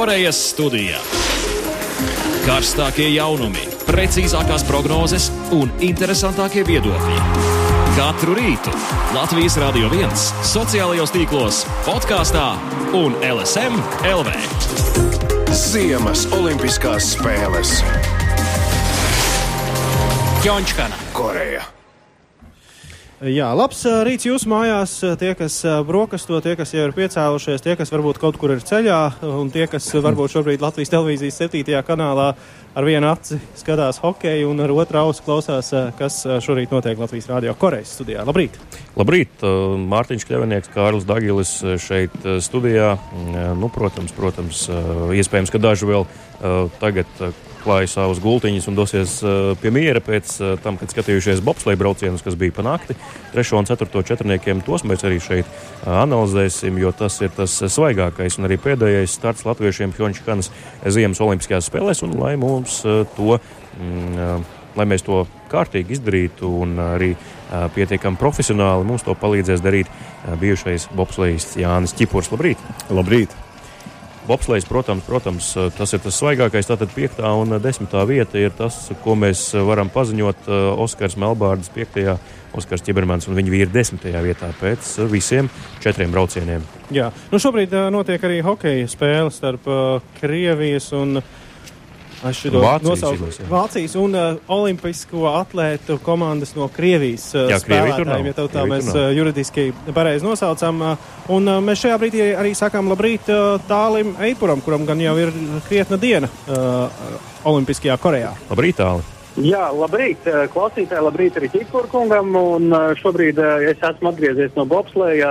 Korejas studijā. Karstākie jaunumi, precīzākās prognozes un interesantākie viedokļi. Katru rītu Latvijas Rādio 1, sociālajos tīklos, podkāstā un LSM LV. Ziemas Olimpiskās spēles Ķončkana. Koreja. Jā, labs rīts jūsu mājās. Tie, kas brokasto, tie, kas jau ir piecēlušies, tie, kas varbūt kaut kur ir ceļā, un tie, kas varbūt šobrīd Latvijas televīzijas 7. kanālā ar vienu aci skatās hokeju un ar otru ausu klausās, kas šorīt notiek Latvijas Rādio Korejas studijā. Labrīt! Labrīt! Mārtiņš Kļavinieks, Kārlis Dagilis šeit studijā. Nu, protams, protams, iespējams, ka daži vēl tagad uh, klāja savus gultiņus un dosies uh, pie miera pēc uh, tam, kad skatījušies bobsleja braucienus, kas bija panākti. Trešo un ceturto četrniekiem tos mēs arī šeit uh, analizēsim, jo tas ir tas svaigākais un arī pēdējais starts latviešiem Hjončkanas Ziemas Olimpiskajās spēlēs, un lai mums to, mm, lai mēs to kārtīgi izdarītu un arī uh, pietiekami profesionāli, mums to palīdzēs darīt uh, bijušais bobslejists Jānis Čipurs. Labrīt! Labrīt! Bobslēgs, protams, protams, tas ir tas svaigākais. Tātad 5. un 10. vieta ir tas, ko mēs varam paziņot. Oskars Melbārds 5. Oskars Čibermans un viņa vīri 10. vietā pēc visiem četriem braucieniem. Jā, nu šobrīd notiek arī hokeja spēle starp Krievijas un Es Vācijas nosaucu. Vācijas un uh, Olimpisko atlētu komandas no Krievijas uh, Jā, spēlētājiem, ja tā Krievija mēs uh, juridiski pareizi nosaucam. Uh, un uh, mēs šajā brīdī arī sakām labrīt uh, tālim Eipuram, kuram gan jau ir krietna diena uh, Olimpiskajā Korejā. Labrīt, Tāli! Jā, labrīt, eh, klausītāji, labrīt arī Čipurkungam. Un eh, šobrīd eh, es esmu atgriezies no bobslēja,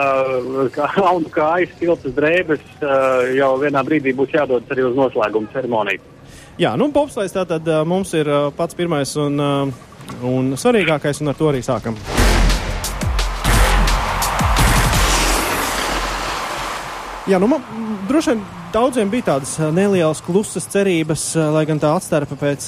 kā aunu kājas, tiltas drēbes. Jau vienā brīdī būs jādodas arī uz noslēguma ceremoniju. Jā, nu bobslēgs tātad mums ir pats pirmais un, un svarīgākais, un ar to arī sākam. Jā, nu, man, droši vien daudziem bija tādas nelielas klusas cerības, lai gan tā atstarpe pēc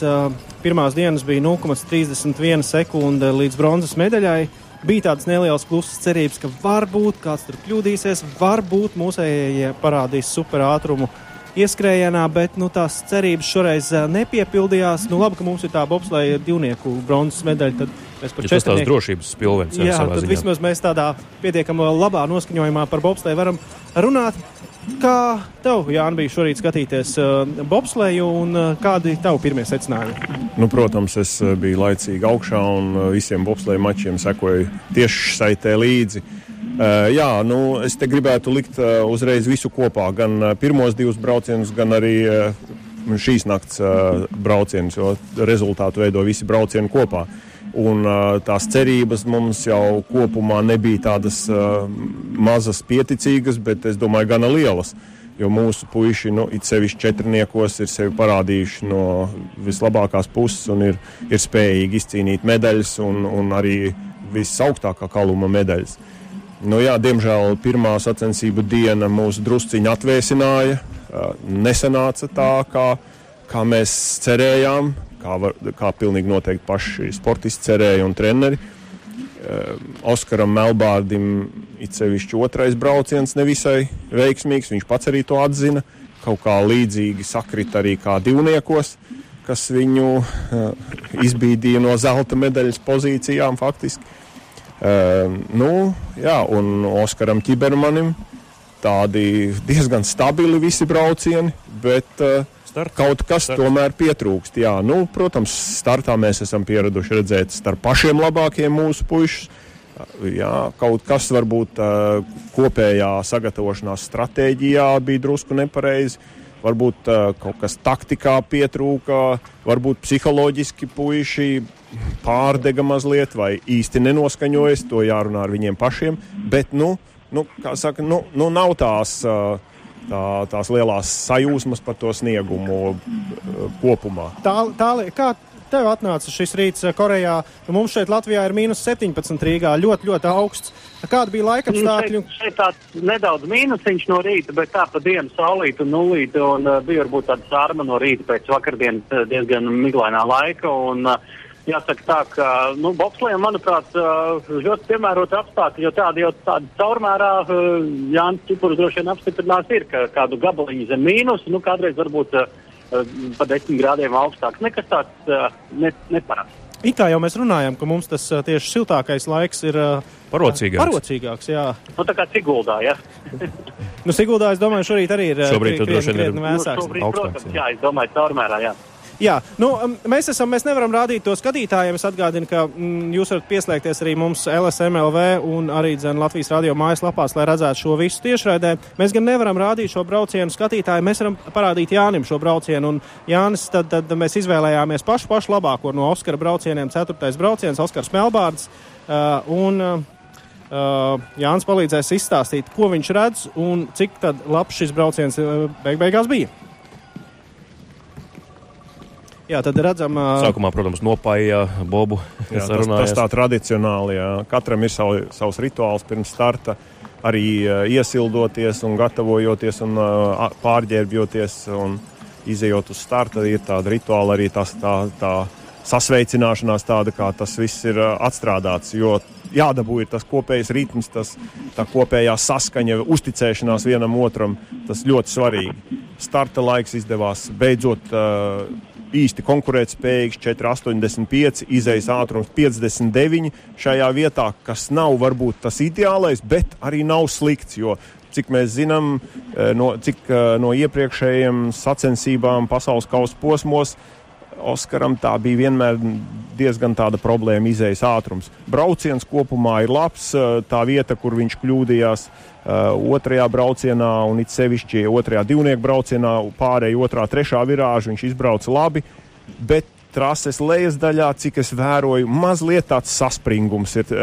pirmās dienas bija 0,31 sekunde līdz bronzas medaļai. Bija tādas nelielas klusas cerības, ka varbūt kāds tur kļūdīsies, varbūt mūsējie parādīs superātrumu ieskrējienā, bet nu, tās cerības šoreiz ā, nepiepildījās. Nu, labi, ka mums ir tā bobslēja divnieku bronzas medaļa. Tad mēs par tās četrnieku- drošības pilvens Jā, tad ziņā. vismaz mēs tādā pietiekami labā noskaņojumā par bobsleju varam runāt. Kā tev, Jānis, bija šorīt skatīties uh, bobsleju un uh, kādi tavi pirmie secinājumi? Nu, protams, es eh, biju laicīgi augšā un eh, visiem bobsleja mačiem sekoju tieši saitē līdzi. Uh, jā, nu, es te gribētu likt uh, uzreiz visu kopā, gan uh, pirmos divus braucienus, gan arī uh, šīs nakts uh, braucienus, jo rezultātu veido visi braucieni kopā. Un, uh, tās cerības mums jau kopumā nebija tādas uh, mazas, pieticīgas, bet es domāju, gana lielas. Jo mūsu puiši, nu, it sevišķi četrniekos, ir sevi parādījuši no vislabākās puses un ir, ir spējīgi izcīnīt medaļas un, un arī visaugstākā kaluma medaļas. Nu, jā, diemžēl pirmā sacensību diena mūs drusciņi atvēsināja. Nesanāca tā, kā, kā mēs cerējām, kā, var, kā pilnīgi noteikti paši sportisti cerēja un treneri. Oskaram Melbārdim it sevišķi otrais brauciens nevisai veiksmīgs. Viņš pats arī to atzina. Kaut kā līdzīgi sakrita arī kā divniekos, kas viņu izbīdīja no zelta medaļas pozīcijām faktiski. Uh, nu, jā, un Oskaram Čibermanim tādi diezgan stabili visi braucieni, bet uh, Start. kaut kas Start. tomēr pietrūkst. Jā, nu, protams, startā mēs esam pieraduši redzēt starp pašiem labākajiem mūsu puišus. Jā, kaut kas varbūt uh, kopējā sagatavošanās stratēģijā bija drusku nepareizi. Varbūt uh, kaut kas taktikā pietrūka, varbūt psiholoģiski puiši pārdega mazliet vai īsti nenoskaņojas. To jārunā ar viņiem pašiem. Bet, nu, nu, kā saka, nu, nu nav tās, uh, tā, tās lielās sajūsmas par to sniegumu uh, kopumā. Tā, tā, kā tev atnāca šis rīts uh, Korejā? Nu, Mums šeit Latvijā ir mīnus 17 Rīgā, ļoti, ļoti augsts. Kāda bija laika Nu, apstākļi? šeit, šeit tāds nedaudz mīnusiņš no rīta, bet tā pa dienu saulīta un nulīta. Un, uh, bija varbūt tāda sārma no rīta pēc vakardienas uh, diezgan miglainā laika. Un, uh, Jāsaka tā, ka nu, bobslēm, manuprāt, ļoti piemērota apstākļi, jo tāda jau tāda caurmērā Jānis Čipurs droši vien apstiprinās ir, ka kādu gabaliņu zem mīnus, nu kādreiz varbūt pa desmit grādiem augstāks. Nekas tāds ne, neparasts. It kā jau mēs runājam, ka mums tas tieši siltākais laiks ir parocīgāks. parocīgāks jā. Nu, tā kā Siguldā, jā. nu, Siguldā, es domāju, šorīt arī ir. Šobrīd tur droši vien ir vēsāks. Nu, šobrīd, protams, jā. jā, es domāju, caurmērā, jā. Jā, nu, mēs, esam, mēs nevaram rādīt to skatītājiem. Es atgādinu, ka mm, jūs varat pieslēgties arī mums LSMLV un arī dzen, Latvijas radio mājaslapās, lai redzētu šo visu tiešraidē. Mēs gan nevaram rādīt šo braucienu skatītājiem, mēs varam parādīt Jānim šo braucienu. Un Jānis, tad, tad mēs izvēlējāmies pašu, pašu labāko no Oskara braucieniem, ceturtais brauciens, Oskars Melbārds. Uh, un, uh, Jānis palīdzēs izstāstīt, ko viņš redz un cik labs šis brauciens uh, beig beigās bija. Jā, tad redzam, uh... sākumā, protams, nopāja bobu. Jā, tas, tas tā tradicionāli, jā. katram ir savu, savs rituāls pirms starta. Arī uh, iesildoties un gatavojoties un uh, pārģērbjoties un izējot uz starta, ir tāda rituāla arī tas, tā, tā sasveicināšanās, tāda kā tas viss ir uh, atstrādāts. Jo jādabū ir tas kopējais ritms, tas, tā kopējā saskaņa, uzticēšanās vienam otram. Tas ļoti svarīgi. Starta laiks izdevās beidzot. Uh, īsti konkurētspējīgs, 4,85, izējas ātrums 59 šajā vietā, kas nav varbūt tas ideālais, bet arī nav slikts. Jo, cik mēs zinām, eh, no, cik eh, no iepriekšējiem sacensībām pasaules kausa posmos, Oskaram tā bija vienmēr diezgan tāda problēma, izējas ātrums. Brauciens kopumā ir labs, eh, tā vieta, kur viņš kļūdījās otrajā braucienā, un it sevišķi otrajā divnieku braucienā, pārējai otrā, trešā virāža viņš izbrauca labi, bet trases lejas daļā, cik es vēroju, mazliet tāds saspringums ir,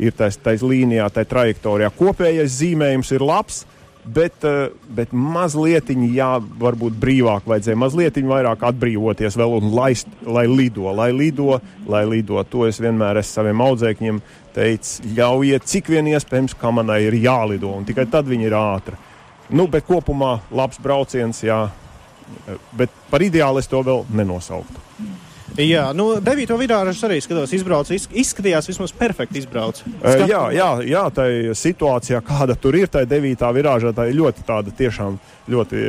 ir tais, tais līnijā, tai trajektorijā. Kopējais zīmējums ir labs, Bet, eh, bet mazliet, jā, varbūt brīvāk vajadzēja, mazliet vairāk atbrīvoties vēl un laist, lai lido, lai lido, lai lido. To es vienmēr esmu saviem audzēkņiem teicis, ļaujiet, cik vien iespējams, kā manai ir jālido, un tikai tad viņi ir ātri. Nu, bet kopumā labs brauciens, jā, bet par ideālu es to vēl nenosauktu. Jā, nu, devīto vidāru es arī skatos, izbraucu, izskatījās vismaz perfekti izbrauc. Skatu. Jā, jā, jā, tā situācijā, kāda tur ir, tā devītā virāžā, tā ir ļoti tāda tiešām ļoti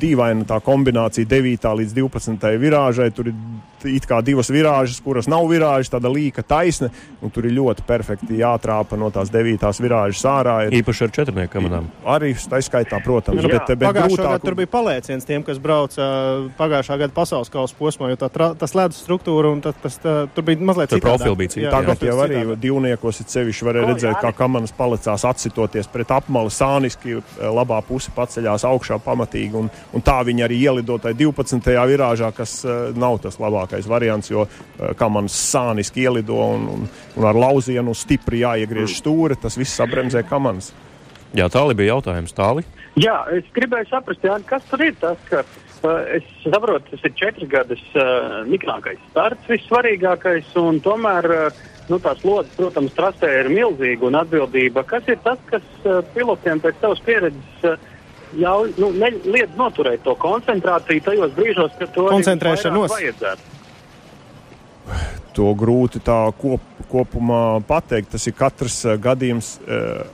dīvaina tā kombinācija 9 līdz 12 virāžai. Tur ir it kā divas virāžas, kuras nav virāžas, tāda līka taisne, un tur ir ļoti perfekti jātrāpa no tās devītās virāžas ārā. Ir, Īpaši ar četrnieku kamerām. Arī tā skaitā, protams. Jā, bet, bet pagājušā grūtāk... gada tur bija palieciens tiem, kas brauca pagājušā gada pasaules kausa posmā, jo tā, tas ledus struktūra un tas, tas tā, tur bija mazliet bija citādāk. Tagad jau arī citādāk. divniekos ir sevišķi varēja redzēt, kā kamanas palicās atsitoties pret apmali sāniski, labā puse paceļās augšā pamatīgi, un, un tā viņi arī ielidotai 12. virāžā, kas uh, nav tas labākais variants, jo eh, kā man sāniski ielido un, un, un ar lauzienu stipri jāiegriež mm. stūri, tas viss sabremzē kamanas. Jā, tālāk bija jautājums. Tāli? Jā, es gribēju saprast, jā, kas tur ir tas, ka uh, es saprotu, tas ir četras gadus uh, niknākais starts, vissvarīgākais, un tomēr uh, nu, tās lodes, protams, trasē ir milzīga un atbildība. Kas ir tas, kas uh, pilotiem pēc savas pieredzes uh, ļauj, nu, ne, liedz noturēt to koncentrāciju tajos brīžos, kad to vajadzētu? To grūti tā kop, kopumā pateikt. Tas ir katrs uh, gadījums uh,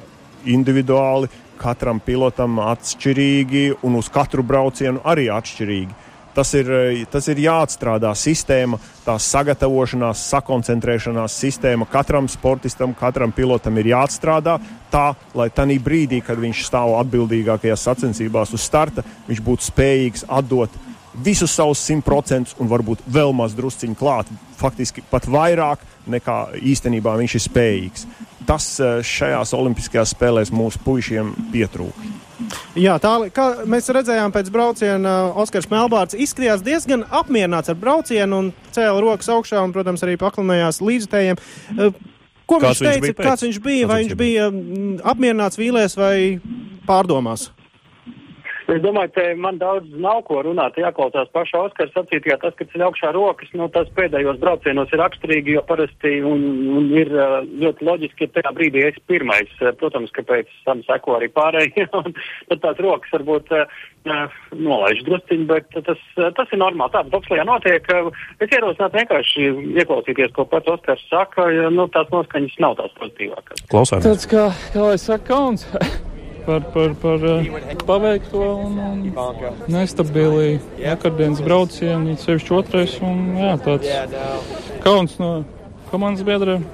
individuāli, katram pilotam atšķirīgi un uz katru braucienu arī atšķirīgi. Tas ir, eh, tas ir jāatstrādā sistēma, tā sagatavošanās, sakoncentrēšanās sistēma. Katram sportistam, katram pilotam ir jāatstrādā tā, lai tajā brīdī, kad viņš stāv atbildīgākajās sacensībās uz starta, viņš būtu spējīgs atdot visus savus simtprocentus un varbūt vēl maz drusciņu klāt, faktiski pat vairāk nekā īstenībā viņš ir spējīgs. Tas eh, šajās Olimpiskajās spēlēs mūsu puišiem pietrūka. Jā, tā kā mēs redzējām pēc brauciena, Oskars Melbārds izskatījās diezgan apmierināts ar braucienu un cēla rokas augšā un, protams, arī paklinājās līdzutējiem. Eh, ko kāds viņš teica, viņš kāds viņš bija, vai viņš bija mm, apmierināts vīlēs vai pārdomās? Es domāju, ka man daudz nav ko runāt. Jāklausās pašā Oskara sacītajā, tas, ka ceļ augšā rokas, nu, tas pēdējos braucienos ir raksturīgi, jo parasti un, un ir ļoti loģiski, ka tajā brīdī es pirmais. Protams, ka pēc tam seko arī pārējie, un tad tās rokas varbūt uh, nolaiž drusciņi, bet tas, tas ir normāli. Tāds bobslējā notiek. Es ierosinātu vienkārši ieklausīties, ko pats Oskars saka, jo nu, tās noskaņas nav tās pozitīvākās. Klausāmies. Tāds kā, kā lai saka, kauns. par, par, par paveikto un, un nestabili vakardienas braucienu, sevišķi otrais. Un, jā, tāds kauns no komandas biedriem.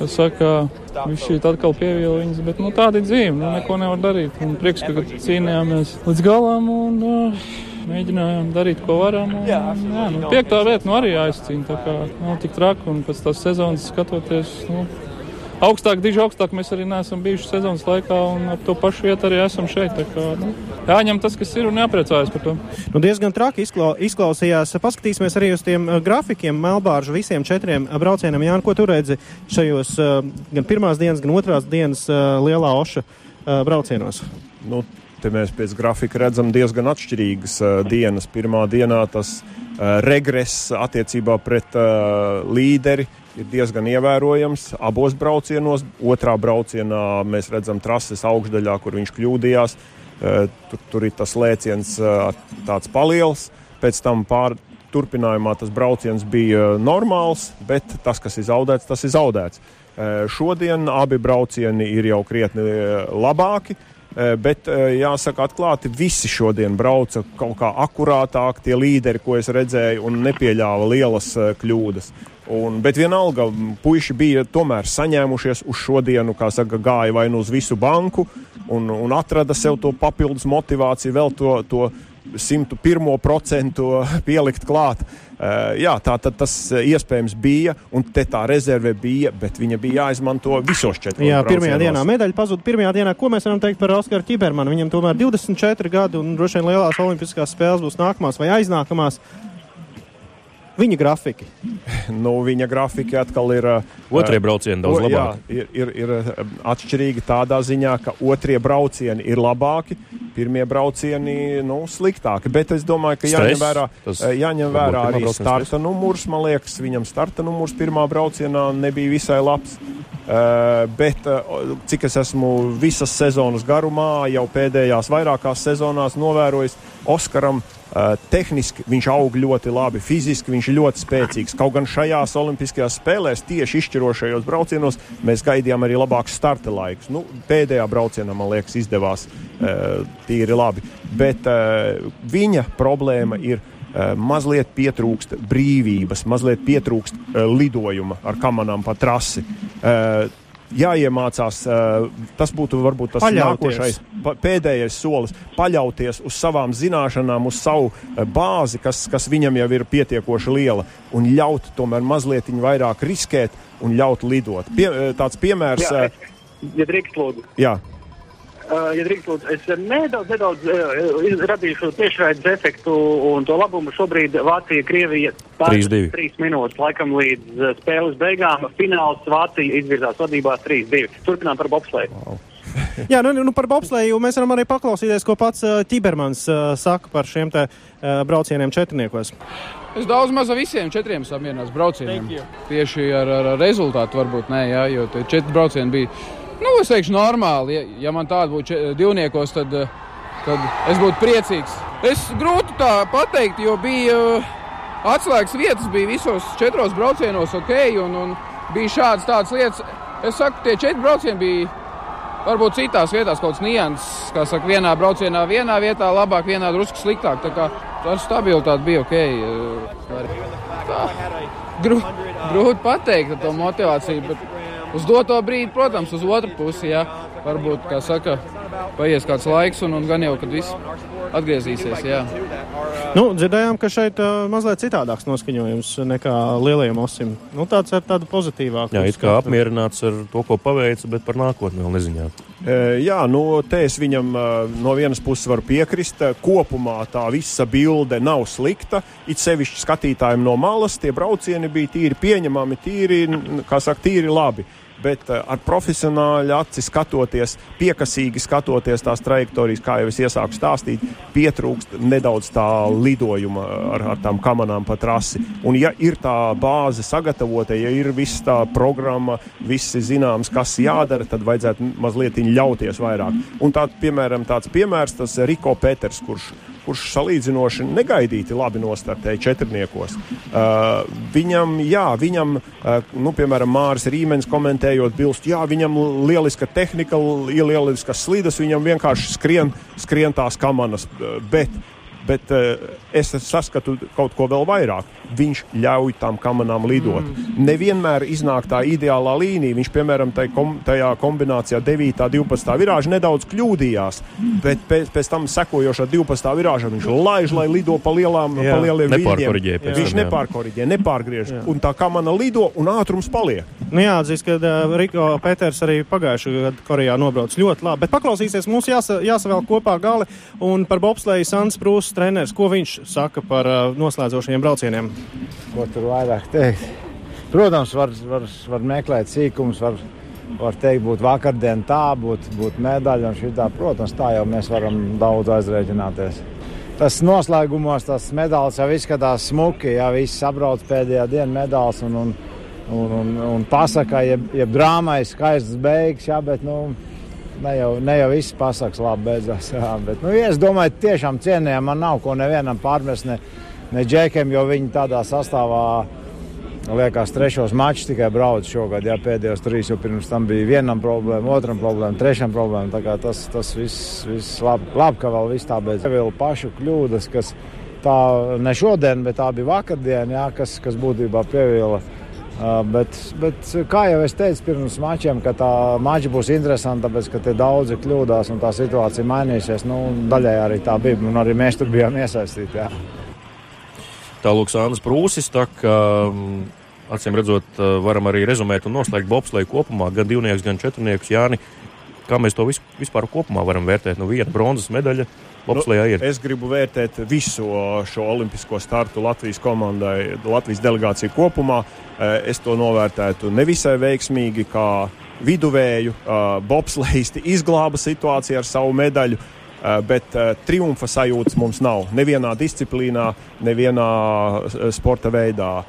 Es saku, viņš šeit atkal pieviela viņas, bet nu, tāda ir dzīve, nu, neko nevar darīt. Un prieks, ka cīnījāmies līdz galam un uh, mēģinājām darīt, ko varam. Un, jā, nu, piektā vieta nu, arī jāizcīna, tā kā nav tik traki un pēc tās sezonas skatoties. Nu, augstāk, diži augstāk mēs arī neesam bijuši sezonas laikā, un ap to pašu vietu arī esam šeit. Kā, nu, jāņem tas, kas ir, un jāpriecājas par to. Nu, diezgan traki izklau, izklausījās. Paskatīsimies arī uz tiem uh, grafikiem, Melbāržu visiem četriem uh, braucieniem. Jā, ko tu redzi šajos uh, gan pirmās dienas, gan otrās dienas lielā oša braucienos? Nu, te mēs pēc grafika redzam diezgan atšķirīgas uh, dienas. Pirmā dienā tas uh, regress attiecībā pret uh, līderi ir diezgan ievērojams abos braucienos. Otrā braucienā mēs redzam trases augšdaļā, kur viņš kļūdījās. Tur, tur ir tas lēciens tāds paliels, pēc tam pār, turpinājumā tas brauciens bija normāls, bet tas, kas ir zaudēts, tas ir zaudēts. Šodien abi braucieni ir jau krietni labāki. Bet jāsaka, atklāti, visi šodien brauca kaut kā akurātāk, tie līderi, ko es redzēju, un nepieļāva lielas kļūdas. Un, bet vienalga, puiši bija tomēr saņēmušies uz šodienu, kā saka, gāja vai nu uz visu banku un, un atrada sev to papildus motivāciju, vēl to, to 101% pielikt klāt. Uh, jā, tā tad tas iespējams bija, un te tā rezerve bija, bet viņa bija jāizmanto visos četros. Jā, pirmajā dienā medaļa pazuda. Pirmajā dienā, ko mēs varam teikt par Oskaru Čibermanu? Viņam tomēr 24 gadi, un droši vien lielās olimpiskās spēles būs nākamās vai aiznākamās. Viņa grafiki. nu, viņa grafiki atkal ir. Otrie braucieni daudz o, labāki. Jā, ir, ir, ir atšķirīgi tādā ziņā, ka otrie braucieni ir labāki, pirmie braucieni nu, sliktāki. Bet es domāju, ka jāņem vērā, Tas jāņem vērā arī starta numurs. Man liekas, viņam starta numurs pirmā braucienā nebija visai labs. Uh, bet, uh, cik es esmu visas sezonas garumā, jau pēdējās vairākās sezonās novērojis, Oskaram Uh, tehniski viņš aug ļoti labi, fiziski viņš ļoti spēcīgs. Kaut gan šajās Olimpiskajās spēlēs, tieši izšķirošajos braucienos, mēs gaidījām arī labākus starta laikus. Nu, pēdējā braucienā, man liekas, izdevās uh, tīri labi. Bet uh, viņa problēma ir mazliet pietrūkst brīvības, mazliet pietrūkst uh, lidojuma ar kamanām pa trasi. Uh, jāiemācās, tas būtu varbūt tas paļauties. nākošais, pēdējais solis, paļauties uz savām zināšanām, uz savu bāzi, kas, kas viņam jau ir pietiekoši liela, un ļaut tomēr mazliet vairāk riskēt un ļaut lidot. Pie, tāds piemērs. Jā, es, ja drīkst, lūdzu. Jā. Uh, ja drīkst, lūdzu, es nedaudz, nedaudz uh, radīšu tiešraides efektu un to labumu. Šobrīd Vācija, Krievija 3 minūtes laikam līdz uh, spēles beigām. Fināls Vācija izvirzās vadībā 3-2. Turpinām par bobsleju. Wow. Jā, nu, nu par bobsleju mēs varam arī paklausīties, ko pats uh, Tibermans uh, saka par šiem te uh, braucieniem četrniekos. Es daudz maz ar visiem četriem samierinās braucieniem. Tieši ar, ar, ar rezultātu varbūt nē, jā, jo tie četri braucieni bija Nu, es teikšu, normāli. Ja, ja man tāda būtu divniekos, tad, tad es būtu priecīgs. Es grūti tā pateikt, jo bija atslēgas vietas, bija visos četros braucienos ok, un, un bija šādas tādas lietas. Es saku, tie četri braucieni bija varbūt citās vietās kaut kāds nianses, kā saka, vienā braucienā, vienā vietā labāk, vienā drusku sliktāk. Tā kā ar stabilitāti bija ok. Tā, grūti grūt pateikt ar to motivāciju. Bet, uz doto brīdi, protams, uz otru pusi, jā, varbūt, kā saka, paies kāds laiks un, un gan jau, kad viss atgriezīsies. Jā. Nu, dzirdējām, ka šeit uh, mazliet citādāks noskaņojums nekā lielajiem osim. Nu, tāds ar tādu pozitīvāku. Jā, it kā apmierināts ar to, ko paveica, bet par nākotni vēl neziņā. E, jā, nu, te es viņam uh, no vienas puses varu piekrist. Kopumā tā visa bilde nav slikta. It sevišķi skatītājiem no malas tie braucieni bija tīri pieņemami, tīri, kā saka, tīri labi bet uh, ar profesionāļu aci skatoties, piekasīgi skatoties tās trajektorijas, kā jau es iesāku stāstīt, pietrūkst nedaudz tā lidojuma ar, ar tām kamerām pa trasi. Un, ja ir tā bāze sagatavota, ja ir viss tā programma, visi zināms, kas jādara, tad vajadzētu mazliet ļauties vairāk. Un tā, piemēram, tāds piemērs, tas Riko Peters, kurš kurš salīdzinoši negaidīti labi nostartēja četrniekos. Uh, viņam, jā, viņam, uh, nu, piemēram, Māris Rīmenis komentējot, bilst, jā, viņam lieliska tehnika, lieliskas slidas, viņam vienkārši skrien, skrien tās kamanas, uh, bet bet uh, es saskatu kaut ko vēl vairāk. Viņš ļauj tam kamerām lidot. Mm. Nevienmēr iznāk tā ideālā līnija. Viņš, piemēram, tajā kombinācijā 9. un 12. virāžā nedaudz kļūdījās, bet pēc, pēc tam sekojošā 12. virāžā viņš laiž, lai lido pa, lielām, jā. pa lieliem viļņiem. Viņš nepārkoriģē, nepārgriež. Jā. Un tā kamera lido un ātrums paliek. Nu, jāatzīst, ka uh, Riko Peters arī pagājušajā gadā Korejā nobrauc ļoti labi. Bet paklausīsies, mums jāsa, jāsavēl kopā gali un par bobsleju Sans Prūs treneris, ko viņš saka par uh, noslēdzošajiem braucieniem? Ko tur vairāk teikt? Protams, var, var, var meklēt sīkumus, var, var teikt, būtu vakardiena tā, būtu būt medaļa un šitā. Protams, tā jau mēs varam daudz aizrēķināties. Tas noslēgumos, tas medaļas jau izskatās smuki, ja viss sabrauc pēdējā dienā medaļas un, un, un, un, un pasaka, jeb, jeb drāmai skaistas beigas, jā, bet, nu, ne jau, ne jau viss pasakās, labi beidzās. Jā, bet, nu, ja es domāju, tiešām cienījami man nav ko nevienam pārmest, ne, ne džekiem, jo viņi tādā sastāvā. Liekas, trešos mačus tikai brauc šogad. Jā, pēdējos trīs jau pirms tam bija vienam problēma, otram problēma, trešam problēma. Tas, tas viss, viss labi, labi, ka vēl viss tā beidzās. Vēl pašu kļūdas, kas tā ne šodien, bet tā bija vakardien, jā, kas, kas būtībā pievīla Uh, bet, bet, kā jau es teicu, pirms mačiem, ka tā mača būs interesanta, tāpēc, ka daudzi kļūdās un tā situācija mainīsies. Nu, daļai arī tā bija, un arī mēs tur bijām iesaistīti. Jā. Tālāk, Sānis Prūsis. Tā, ka, um, acīm redzot, varam arī rezumēt un noslēgt bobsleju kopumā, gan divnieks, gan četrnieks. Jāni, kā mēs to vispār kopumā varam vērtēt? Nu, viena bronzas medaļa Bobslējā nu, ir. Es gribu vērtēt visu šo olimpisko startu Latvijas komandai, Latvijas delegāciju kopumā. Eh, es to novērtētu nevisai veiksmīgi, kā viduvēju. Eh, bobslēgisti izglāba situāciju ar savu medaļu. Eh, bet triumfa sajūtas mums nav nevienā disciplīnā, nevienā sporta veidā.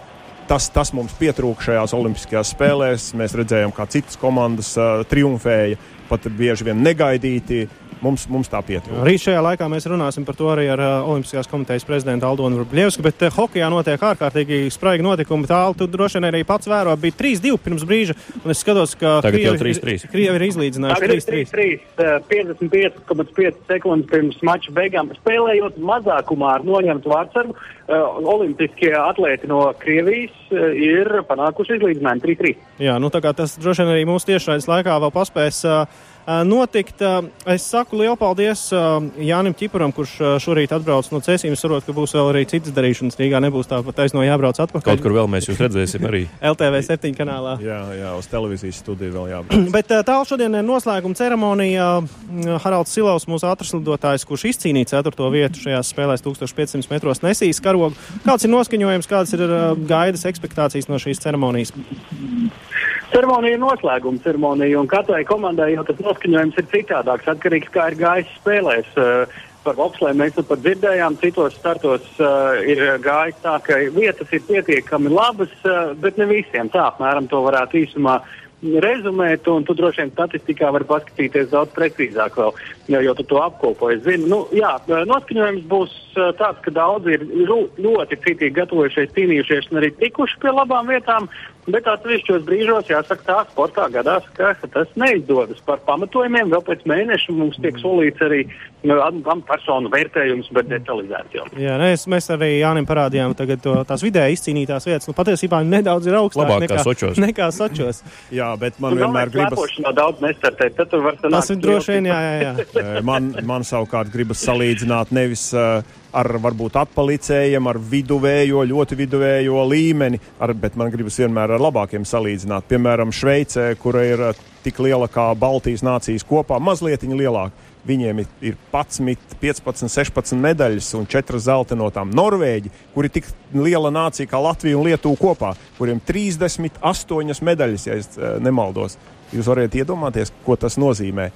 Tas, tas mums pietrūka šajās Olimpiskajās spēlēs. Mēs redzējām, kā citas komandas uh, triumfēja, pat bieži vien negaidīti. Uh, mums, mums tā pietrūkst. Rīt šajā laikā mēs runāsim par to arī ar uh, Olimpiskās komitejas prezidentu Aldonu Vrubļevsku, bet uh, hokejā notiek ārkārtīgi spraigi notikumi. Tālu tu droši vien arī pats vēro, bija 3-2 pirms brīža, un es skatos, ka Tagad Krievi, ir, Krievi ir izlīdzinājuši 3-3. 55,5 sekundes pirms mača beigām, spēlējot mazākumā ar noņemtu vārdsargu. Uh, Olimpiskie atlēti no Krievijas uh, ir panākuši izlīdzinājumu 3-3. Jā, nu tā kā tas droši vien arī mūsu tiešraides laikā vēl paspēs. Uh, notikt. Es saku lielu paldies Jānim Čipuram, kurš šorīt atbrauc no Cēsīm. Es saprotu, ka būs vēl arī citas darīšanas. Rīgā nebūs tāpat taisno jābrauc atpakaļ. Kaut kur vēl mēs jūs redzēsim arī. LTV 7 kanālā. Jā, jā, uz televīzijas studiju vēl jābūt. Bet tālāk šodien ir noslēguma ceremonija. Haralds Silovs, mūsu atraslidotājs, kurš izcīnīja 4. vietu šajās spēlēs 1500 metros, nesīs karogu. Kāds ir noskaņojums, kādas ir gaidas, expectācijas no šīs ceremonijas? Ceremonija ir noslēguma ceremonija, un katrai komandai jau tas noskaņojums ir citādāks, atkarīgs no kā ir gājis spēlēs. Uh, par bobslēm mēs pat dzirdējām, citos startos uh, ir gājis tā, ka vietas ir pietiekami labas, uh, bet ne visiem. Tā apmēram to varētu īsumā rezumēt, un tu droši vien statistikā vari paskatīties daudz precīzāk vēl, jo, jo tu to apkopoji. Zinu, nu, jā, noskaņojums būs tāds, ka daudzi ir ļoti citīgi gatavojušies, cīnījušies un arī tikuši pie labām vietām, Bet atsevišķos brīžos, jāsaka, tā sportā gadās, ka tas neizdodas. Par pamatojumiem vēl pēc mēneša mums tiek solīts arī nu, personu vērtējums, bet detalizēts jau. Jā, mēs, nu, mēs arī Jānim parādījām to, tās vidēji izcīnītās vietas. Nu, patiesībā nedaudz ir augstākas nekā Sočos. Nekā sočos. jā, bet man nu, vienmēr gribas. Daudz nestartēt, tad tu vari sanākt. Tas ir droši vien, jā, jā. jā. man, man savukārt gribas salīdzināt nevis. Uh, ar varbūt atpalicējiem, ar viduvējo, ļoti viduvējo līmeni, ar, bet man gribas vienmēr ar labākiem salīdzināt. Piemēram, Šveicē, kura ir eh, tik liela kā Baltijas nācijas kopā, mazliet lielāka. Viņiem ir 11, 15, 16 medaļas un 4 zelta no tām. Norvēģi, kur ir tik liela nācija kā Latvija un Lietuva kopā, kuriem 38 medaļas, ja es eh, nemaldos. Jūs varat iedomāties, ko tas nozīmē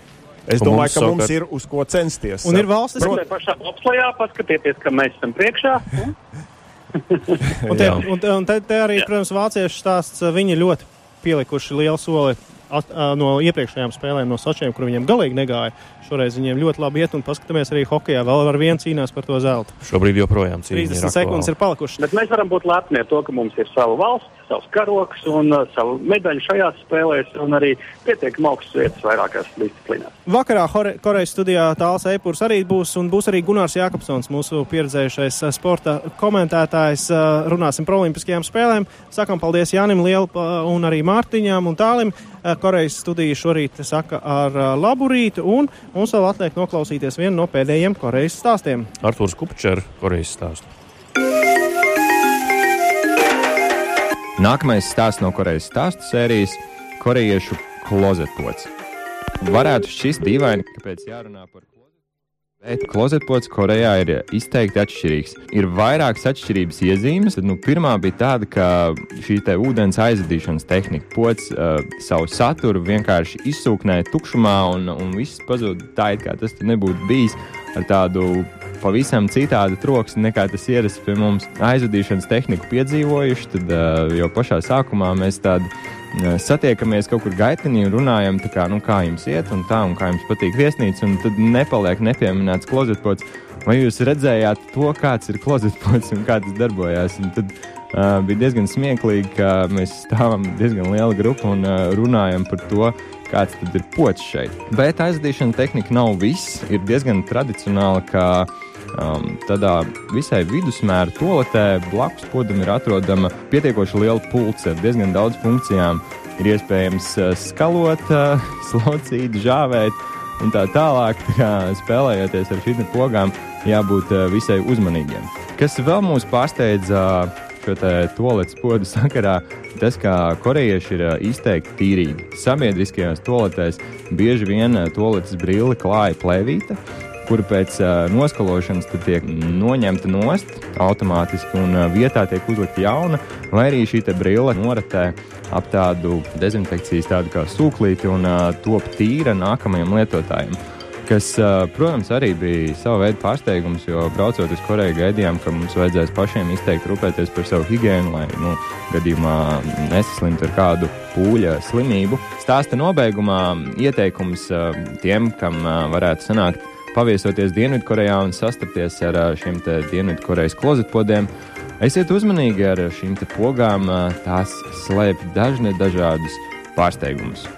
Es Un domāju, mums ka mums savukārt- ir uz ko censties. Un ir valstis, Bet pašā bobslējā paskatieties, ka mēs esam priekšā. Un un, te, Jā. un, un te, te arī, protams, vāciešu stāsts, viņi ļoti pielikuši lielu soli at, ā, no iepriekšējām spēlēm, no Sočiem, kur viņiem galīgi negāja. Šoreiz viņiem ļoti labi iet, un paskatāmies arī hokeja. Vēl ar vienu cīnās par to zeltu. Šobrīd joprojām cīņa 30 sekundes ir palikušas. Bet mēs varam būt lepni ar to, ka mums ir sava valsts, savs karoks un uh, savu medaļu šajās spēlēs, un arī pietiekami augstas vietas vairākās disciplīnās. Vakarā Hore- Korejas studijā Tāls Eipurs arī būs, un būs arī Gunārs Jākapsons, mūsu pieredzējušais ā, sporta komentētājs. Ā, Runāsim par olimpiskajām spēlēm. Sakam paldies Jānim Lielu un arī Mārtiņām un Tālim. Ā, Korejas studija šorīt saka ar ā, labu rītu, un mums vēl atliek noklausīties vienu no pēdējiem Korejas stāstiem. Arthurs Kupčers, Korejas stāsts. Nākamais stāsts no Korejas stāstu sērijas - korejiešu klozetpots. Varētu šķist dīvaini, kāpēc jārunā par klozetu. Bet klozetpots Korejā ir izteikti atšķirīgs. Ir vairākas atšķirības iezīmes. Nu, pirmā bija tāda, ka šī ūdens aizadīšanas tehnika pots uh, savu saturu vienkārši izsūknēja tukšumā un, un viss pazuda tā, it kā tas nebūtu bijis ar tādu pavisam citādu troksni nekā tas ierasts pie mums. Aizvadīšanas tehniku piedzīvojuši, tad uh, jau pašā sākumā mēs tādu uh, satiekamies kaut kur gaitenī un runājam, kā, nu, kā jums iet un tā, un kā jums patīk viesnīca, un tad nepaliek nepieminēts klozetpots. Vai jūs redzējāt to, kāds ir klozetpots un kā tas darbojās? Un tad uh, bija diezgan smieklīgi, ka mēs stāvam diezgan liela grupa un uh, runājam par to, kāds tad ir pocis šeit. Bet aizdīšana tehnika nav viss. Ir diezgan tradicionāli, ka um, tādā visai vidusmēra toaletē blakus podam ir atrodama pietiekoši liela pulce ar diezgan daudz funkcijām. Ir iespējams uh, skalot, uh, slaucīt, žāvēt un tā tālāk. Tā kā spēlējoties ar šīm pogām, jābūt uh, visai uzmanīgiem. Kas vēl mūs pārsteidza šo te toaletes podu sakarā, tas, ka korejieši ir izteikti tīrīgi. Sabiedriskajās toaletēs bieži vien toaletes brīli klāja plēvīte, kura pēc noskalošanas tiek noņemta nost automātiski un vietā tiek uzlikta jauna, vai arī šī te brīle noratē ap tādu dezinfekcijas tādu kā sūklīti un top tīra nākamajam lietotājam. Kas, protams, arī bija sava veida pārsteigums, jo braucot uz Koreju gaidījām, ka mums vajadzēs pašiem izteikti rūpēties par savu higiēnu, lai nu, gadījumā nesaslimtu ar kādu pūļa slimību. Stāsta nobeigumā ieteikums tiem, kam varētu sanākt paviesoties Dienvidkorejā un sastapties ar šiem Dienvidkorejas klozetpodiem. Esiet uzmanīgi ar šīm pogām, tās slēpj dažne dažādus pārsteigumus.